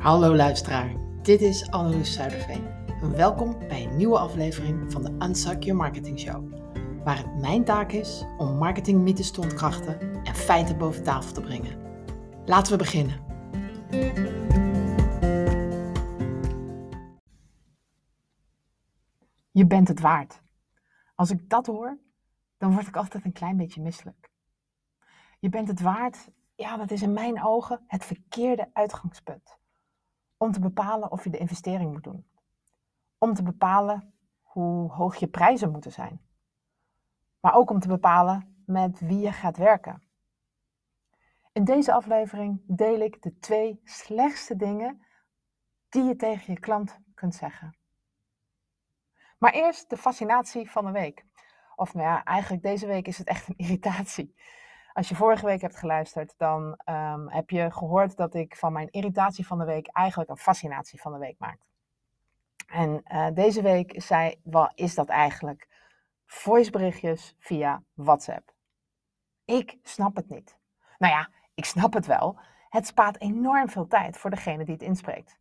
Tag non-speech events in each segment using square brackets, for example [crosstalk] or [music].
Hallo luisteraar, dit is Anneloes Zuiderveen. Welkom bij een nieuwe aflevering van de Unsuck Your Marketing Show. Waar het mijn taak is om marketingmythes te ontkrachten en feiten boven tafel te brengen. Laten we beginnen. Je bent het waard. Als ik dat hoor, dan word ik altijd een klein beetje misselijk. Je bent het waard, ja, dat is in mijn ogen het verkeerde uitgangspunt om te bepalen of je de investering moet doen. Om te bepalen hoe hoog je prijzen moeten zijn. Maar ook om te bepalen met wie je gaat werken. In deze aflevering deel ik de twee slechtste dingen die je tegen je klant kunt zeggen. Maar eerst de fascinatie van de week. Of nou ja, eigenlijk deze week is het echt een [laughs] irritatie. Als je vorige week hebt geluisterd, dan ehm, heb je gehoord dat ik van mijn irritatie van de week eigenlijk een fascinatie van de week maak. En uh, deze week zei, wat is dat eigenlijk? Voiceberichtjes via WhatsApp. Ik snap het niet. Nou ja, ik snap het wel. Het spaart enorm veel tijd voor degene die het inspreekt.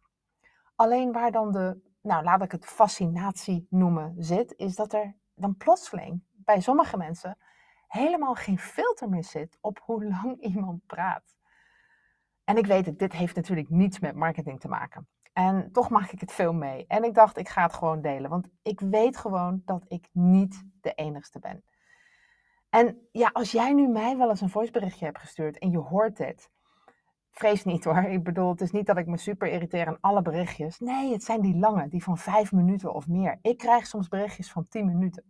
Alleen waar dan de, nou laat ik het fascinatie noemen, zit, is dat er dan plotseling bij sommige mensen helemaal geen filter meer zit op hoe [laughs] lang iemand praat. En ik weet het, dit heeft natuurlijk niets met marketing te maken. En toch maak ik het veel mee. En ik dacht, ik ga het gewoon delen. Want ik weet gewoon dat ik niet de enigste ben. En ja, als jij nu mij wel eens een voiceberichtje hebt gestuurd en je hoort dit. Vrees niet hoor. Ik bedoel, het is niet dat ik me super irriteer aan alle berichtjes. Nee, het zijn die lange, die van vijf minuten of meer. Ik krijg soms berichtjes van tien minuten.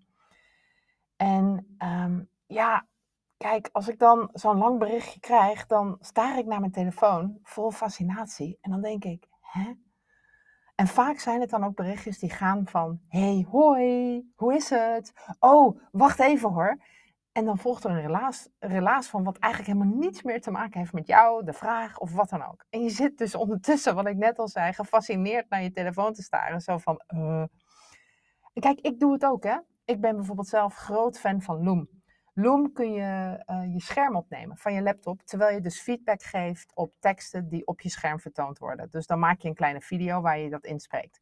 En um, ja, kijk, als ik dan zo'n lang berichtje krijg, dan staar ik naar mijn telefoon vol fascinatie. En dan denk ik, hè? En vaak zijn het dan ook berichtjes die gaan van, hey, hoi, hoe is het? Oh, wacht even hoor. En dan volgt er een relaas, relaas van wat eigenlijk helemaal niets meer te maken heeft met jou, de vraag of wat dan ook. En je zit dus ondertussen, wat ik net al zei, gefascineerd naar je telefoon te staren. Zo van, uh. kijk, ik doe het ook hè. Ik ben bijvoorbeeld zelf groot fan van Loom. Loom kun je uh, je scherm opnemen van je laptop, terwijl je dus feedback geeft op teksten die op je scherm vertoond worden. Dus dan maak je een kleine video waar je dat inspreekt.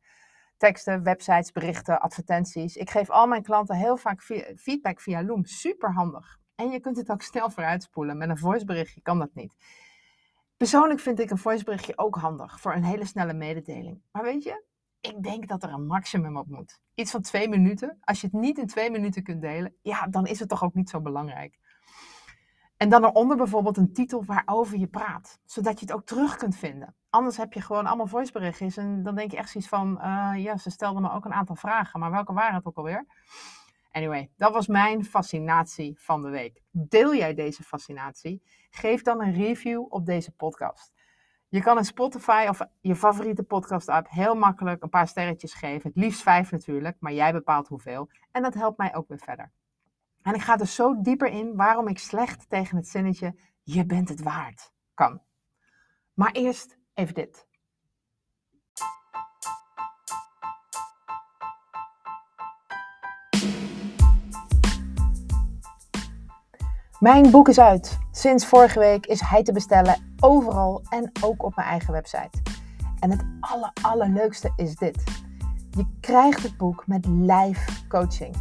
Teksten, websites, berichten, advertenties. Ik geef al mijn klanten heel vaak feedback via Loom. Super handig. En je kunt het ook snel vooruitspoelen. Met een voiceberichtje kan dat niet. Persoonlijk vind ik een voiceberichtje ook handig voor een hele snelle mededeling. Maar weet je, ik denk dat er een maximum op moet. Iets van twee minuten. Als je het niet in twee minuten kunt delen, ja, dan is het toch ook niet zo belangrijk. En dan eronder bijvoorbeeld een titel waarover je praat, zodat je het ook terug kunt vinden. Anders heb je gewoon allemaal voiceberichtjes en dan denk je echt zoiets van, uh, ja, ze stelden me ook een aantal vragen, maar welke waren het ook alweer? Anyway, dat was mijn fascinatie van de week. Deel jij deze fascinatie? Geef dan een review op deze podcast. Je kan in Spotify of je favoriete podcast app heel makkelijk een paar sterretjes geven. Het liefst vijf natuurlijk, maar jij bepaalt hoeveel. En dat helpt mij ook weer verder. En ik ga dus zo dieper in waarom ik slecht tegen het zinnetje je bent het waard kan. Maar eerst even dit. Mijn boek is uit. Sinds vorige week is hij te bestellen overal en ook op mijn eigen website. En het aller, allerleukste is dit. Je krijgt het boek met live coaching.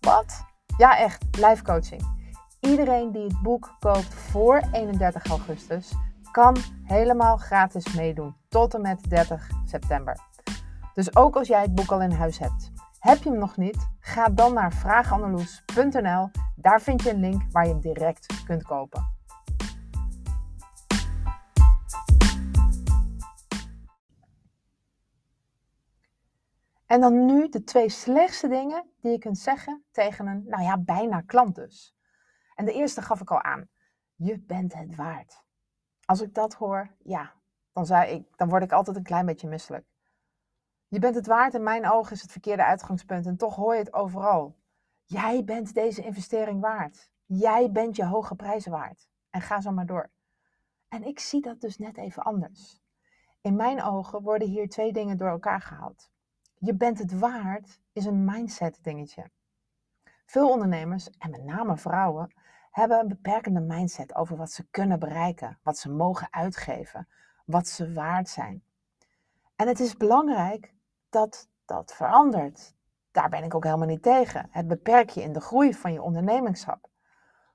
Wat? Ja, echt, live coaching. Iedereen die het boek koopt voor 31 augustus kan helemaal gratis meedoen tot en met 30 september. Dus ook als jij het boek al in huis hebt. Heb je hem nog niet? Ga dan naar vraagannaloes.nl. Daar vind je een link waar je hem direct kunt kopen. En dan nu de twee slechtste dingen die je kunt zeggen tegen een, nou ja, bijna klant dus. En de eerste gaf ik al aan. Je bent het waard. Als ik dat hoor, ja, dan, ik, dan word ik altijd een klein beetje misselijk. Je bent het waard, in mijn ogen is het verkeerde uitgangspunt en toch hoor je het overal. Jij bent deze investering waard. Jij bent je hoge prijzen waard. En ga zo maar door. En ik zie dat dus net even anders. In mijn ogen worden hier twee dingen door elkaar gehaald. Je bent het waard is een mindset dingetje. Veel ondernemers, en met name vrouwen, hebben een beperkende mindset over wat ze kunnen bereiken, wat ze mogen uitgeven, wat ze waard zijn. En het is belangrijk dat dat verandert. Daar ben ik ook helemaal niet tegen. Het beperkt je in de groei van je ondernemingschap.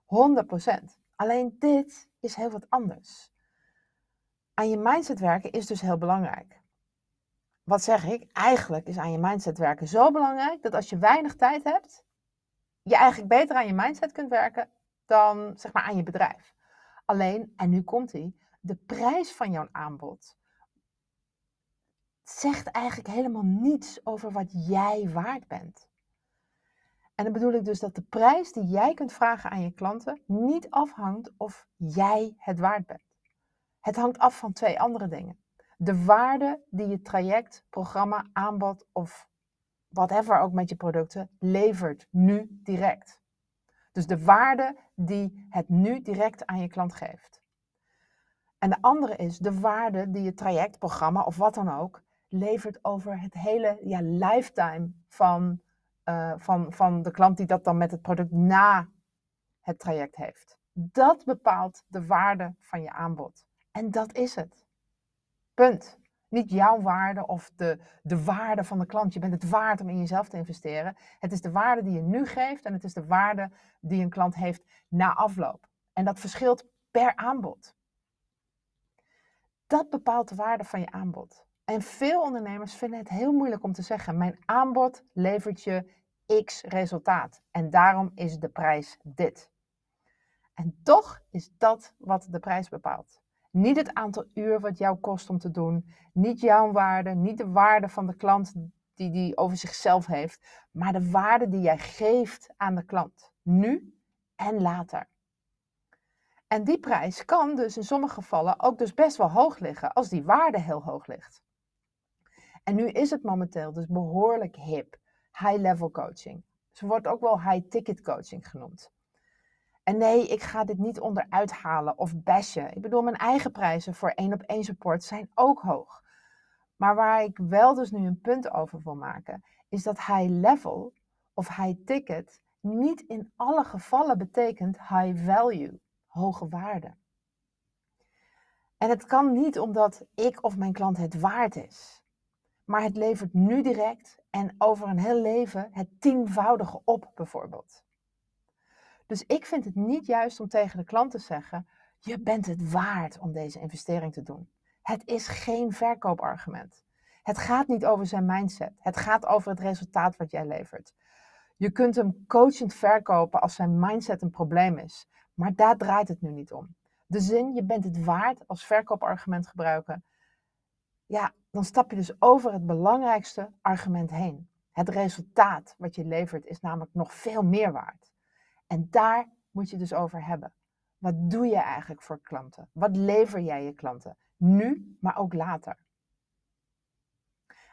100%. Alleen dit is heel wat anders. Aan je mindset werken is dus heel belangrijk. Wat zeg ik? Eigenlijk is aan je mindset werken zo belangrijk dat als je weinig tijd hebt, je eigenlijk beter aan je mindset kunt werken dan zeg maar aan je bedrijf. Alleen, en nu komt hij, de prijs van jouw aanbod zegt eigenlijk helemaal niets over wat jij waard bent. En dan bedoel ik dus dat de prijs die jij kunt vragen aan je klanten niet afhangt of jij het waard bent. Het hangt af van twee andere dingen. De waarde die je traject, programma, aanbod of whatever ook met je producten levert nu direct. Dus de waarde die het nu direct aan je klant geeft. En de andere is de waarde die je traject, programma of wat dan ook levert over het hele ja, lifetime van, uh, van, van de klant die dat dan met het product na het traject heeft. Dat bepaalt de waarde van je aanbod. En dat is het. Punt. Niet jouw waarde of de, de waarde van de klant. Je bent het waard om in jezelf te investeren. Het is de waarde die je nu geeft en het is de waarde die een klant heeft na afloop. En dat verschilt per aanbod. Dat bepaalt de waarde van je aanbod. En veel ondernemers vinden het heel moeilijk om te zeggen: Mijn aanbod levert je X resultaat. En daarom is de prijs dit. En toch is dat wat de prijs bepaalt. Niet het aantal uur wat jou kost om te doen, niet jouw waarde, niet de waarde van de klant die die over zichzelf heeft, maar de waarde die jij geeft aan de klant, nu en later. En die prijs kan dus in sommige gevallen ook dus best wel hoog liggen, als die waarde heel hoog ligt. En nu is het momenteel dus behoorlijk hip, high-level coaching. Ze wordt ook wel high-ticket coaching genoemd. En nee, ik ga dit niet onderuit halen of bashen. Ik bedoel, mijn eigen prijzen voor één op één support zijn ook hoog. Maar waar ik wel dus nu een punt over wil maken, is dat high level of high ticket niet in alle gevallen betekent high value, hoge waarde. En het kan niet omdat ik of mijn klant het waard is. Maar het levert nu direct en over een heel leven het tienvoudige op, bijvoorbeeld. Dus ik vind het niet juist om tegen de klant te zeggen: je bent het waard om deze investering te doen. Het is geen verkoopargument. Het gaat niet over zijn mindset. Het gaat over het resultaat wat jij levert. Je kunt hem coachend verkopen als zijn mindset een probleem is. Maar daar draait het nu niet om. De zin je bent het waard als verkoopargument gebruiken. Ja, dan stap je dus over het belangrijkste argument heen. Het resultaat wat je levert is namelijk nog veel meer waard. En daar moet je dus over hebben. Wat doe je eigenlijk voor klanten? Wat lever jij je klanten? Nu, maar ook later.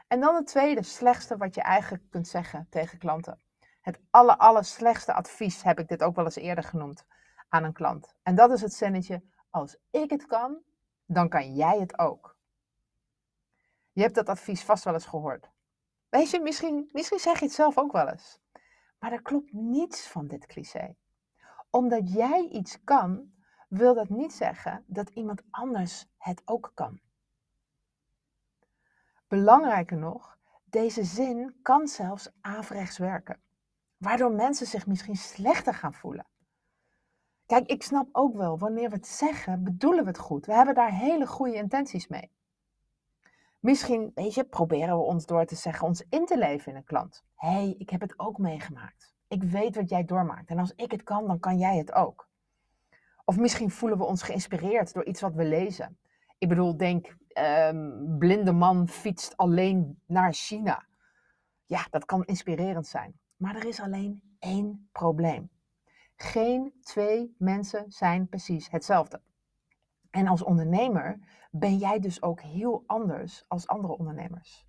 En dan het tweede, slechtste wat je eigenlijk kunt zeggen tegen klanten. Het aller, aller slechtste advies heb ik dit ook wel eens eerder genoemd aan een klant. En dat is het zinnetje, als ik het kan, dan kan jij het ook. Je hebt dat advies vast wel eens gehoord. Weet je, misschien, misschien zeg je het zelf ook wel eens. Maar er klopt niets van dit cliché. Omdat jij iets kan, wil dat niet zeggen dat iemand anders het ook kan. Belangrijker nog, deze zin kan zelfs averechts werken, waardoor mensen zich misschien slechter gaan voelen. Kijk, ik snap ook wel, wanneer we het zeggen, bedoelen we het goed. We hebben daar hele goede intenties mee. Misschien, proberen we ons door te zeggen, ons in te leven in een klant. Hé, hey, ik heb het ook meegemaakt. Ik weet wat jij doormaakt. En als ik het kan, dan kan jij het ook. Of misschien voelen we ons geïnspireerd door iets wat we lezen. Ik bedoel, denk, um, blinde man fietst alleen naar China. Ja, dat kan inspirerend zijn. Maar er is alleen één probleem. Geen twee mensen zijn precies hetzelfde. En als ondernemer ben jij dus ook heel anders als andere ondernemers.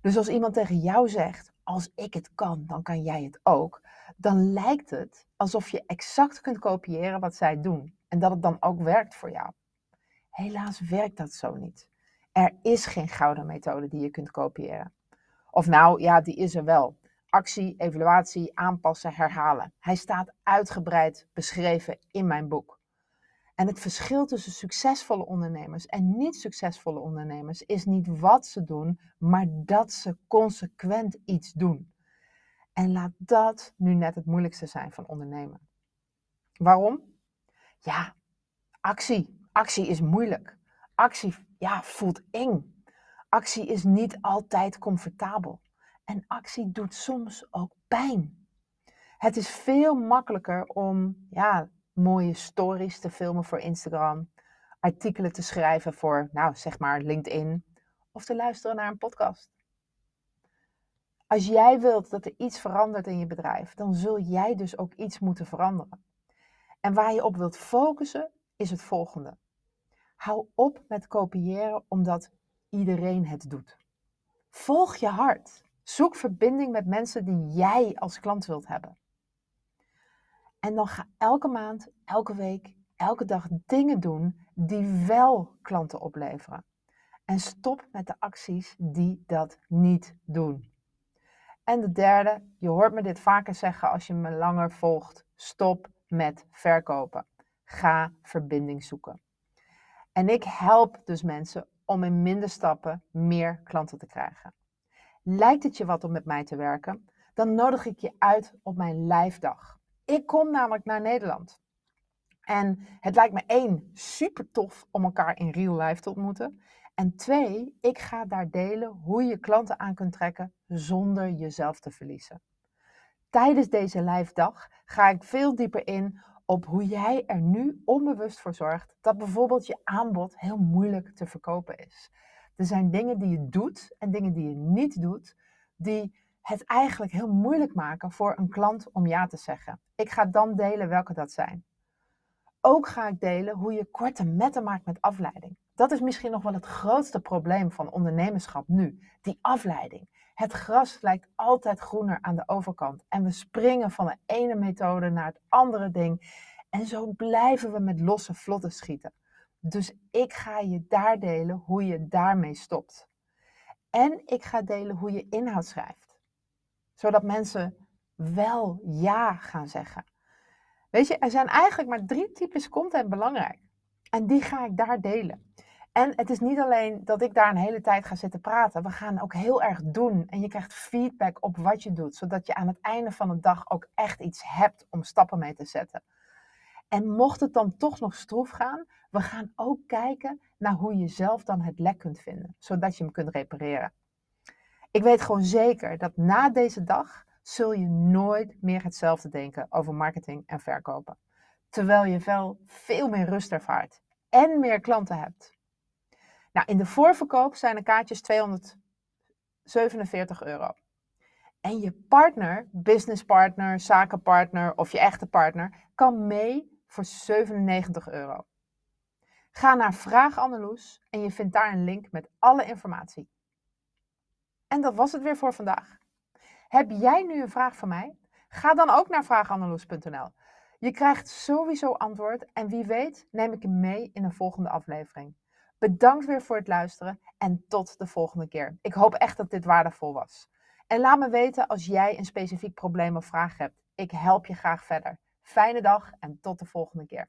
Dus als iemand tegen jou zegt, als ik het kan, dan kan jij het ook, dan lijkt het alsof je exact kunt kopiëren wat zij doen en dat het dan ook werkt voor jou. Helaas werkt dat zo niet. Er is geen gouden methode die je kunt kopiëren. Of nou, ja, die is er wel. Actie, evaluatie, aanpassen, herhalen. Hij staat uitgebreid beschreven in mijn boek. En het verschil tussen succesvolle ondernemers en niet succesvolle ondernemers is niet wat ze doen, maar dat ze consequent iets doen. En laat dat nu net het moeilijkste zijn van ondernemen. Waarom? Ja, actie. Actie is moeilijk. Actie ja, voelt eng. Actie is niet altijd comfortabel. En actie doet soms ook pijn. Het is veel makkelijker om ja, mooie stories te filmen voor Instagram, artikelen te schrijven voor, nou zeg maar, LinkedIn of te luisteren naar een podcast. Als jij wilt dat er iets verandert in je bedrijf, dan zul jij dus ook iets moeten veranderen. En waar je op wilt focussen is het volgende. Hou op met kopiëren omdat iedereen het doet. Volg je hart. Zoek verbinding met mensen die jij als klant wilt hebben. En dan ga elke maand, elke week, elke dag dingen doen die wel klanten opleveren. En stop met de acties die dat niet doen. En de derde, je hoort me dit vaker zeggen als je me langer volgt. Stop met verkopen. Ga verbinding zoeken. En ik help dus mensen om in minder stappen meer klanten te krijgen. Lijkt het je wat om met mij te werken? Dan nodig ik je uit op mijn live dag. Ik kom namelijk naar Nederland. En het lijkt me één, super tof om elkaar in real life te ontmoeten. En twee, ik ga daar delen hoe je klanten aan kunt trekken zonder jezelf te verliezen. Tijdens deze live dag ga ik veel dieper in op hoe jij er nu onbewust voor zorgt dat bijvoorbeeld je aanbod heel moeilijk te verkopen is. Er zijn dingen die je doet en dingen die je niet doet, die het eigenlijk heel moeilijk maken voor een klant om ja te zeggen. Ik ga dan delen welke dat zijn. Ook ga ik delen hoe je korte metten maakt met afleiding. Dat is misschien nog wel het grootste probleem van ondernemerschap nu, die afleiding. Het gras lijkt altijd groener aan de overkant en we springen van de ene methode naar het andere ding en zo blijven we met losse vlotten schieten. Dus ik ga je daar delen hoe je daarmee stopt. En ik ga delen hoe je inhoud schrijft, zodat mensen wel ja gaan zeggen. Weet je, er zijn eigenlijk maar drie types content belangrijk. En die ga ik daar delen. En het is niet alleen dat ik daar een hele tijd ga zitten praten. We gaan ook heel erg doen. En je krijgt feedback op wat je doet. Zodat je aan het einde van de dag ook echt iets hebt om stappen mee te zetten. En mocht het dan toch nog stroef gaan, we gaan ook kijken naar hoe je zelf dan het lek kunt vinden. Zodat je hem kunt repareren. Ik weet gewoon zeker dat na deze dag zul je nooit meer hetzelfde denken over marketing en verkopen. Terwijl je wel veel meer rust ervaart en meer klanten hebt. Nou, in de voorverkoop zijn de kaartjes 247 euro. En je partner, businesspartner, zakenpartner of je echte partner kan mee voor 97 euro. Ga naar Vraag Anneloes en je vindt daar een link met alle informatie. En dat was het weer voor vandaag. Heb jij nu een vraag voor mij? Ga dan ook naar vraaganneloes.nl. Je krijgt sowieso antwoord en wie weet neem ik hem mee in een volgende aflevering. Bedankt weer voor het luisteren en tot de volgende keer. Ik hoop echt dat dit waardevol was. En laat me weten als jij een specifiek probleem of vraag hebt. Ik help je graag verder. Fijne dag en tot de volgende keer.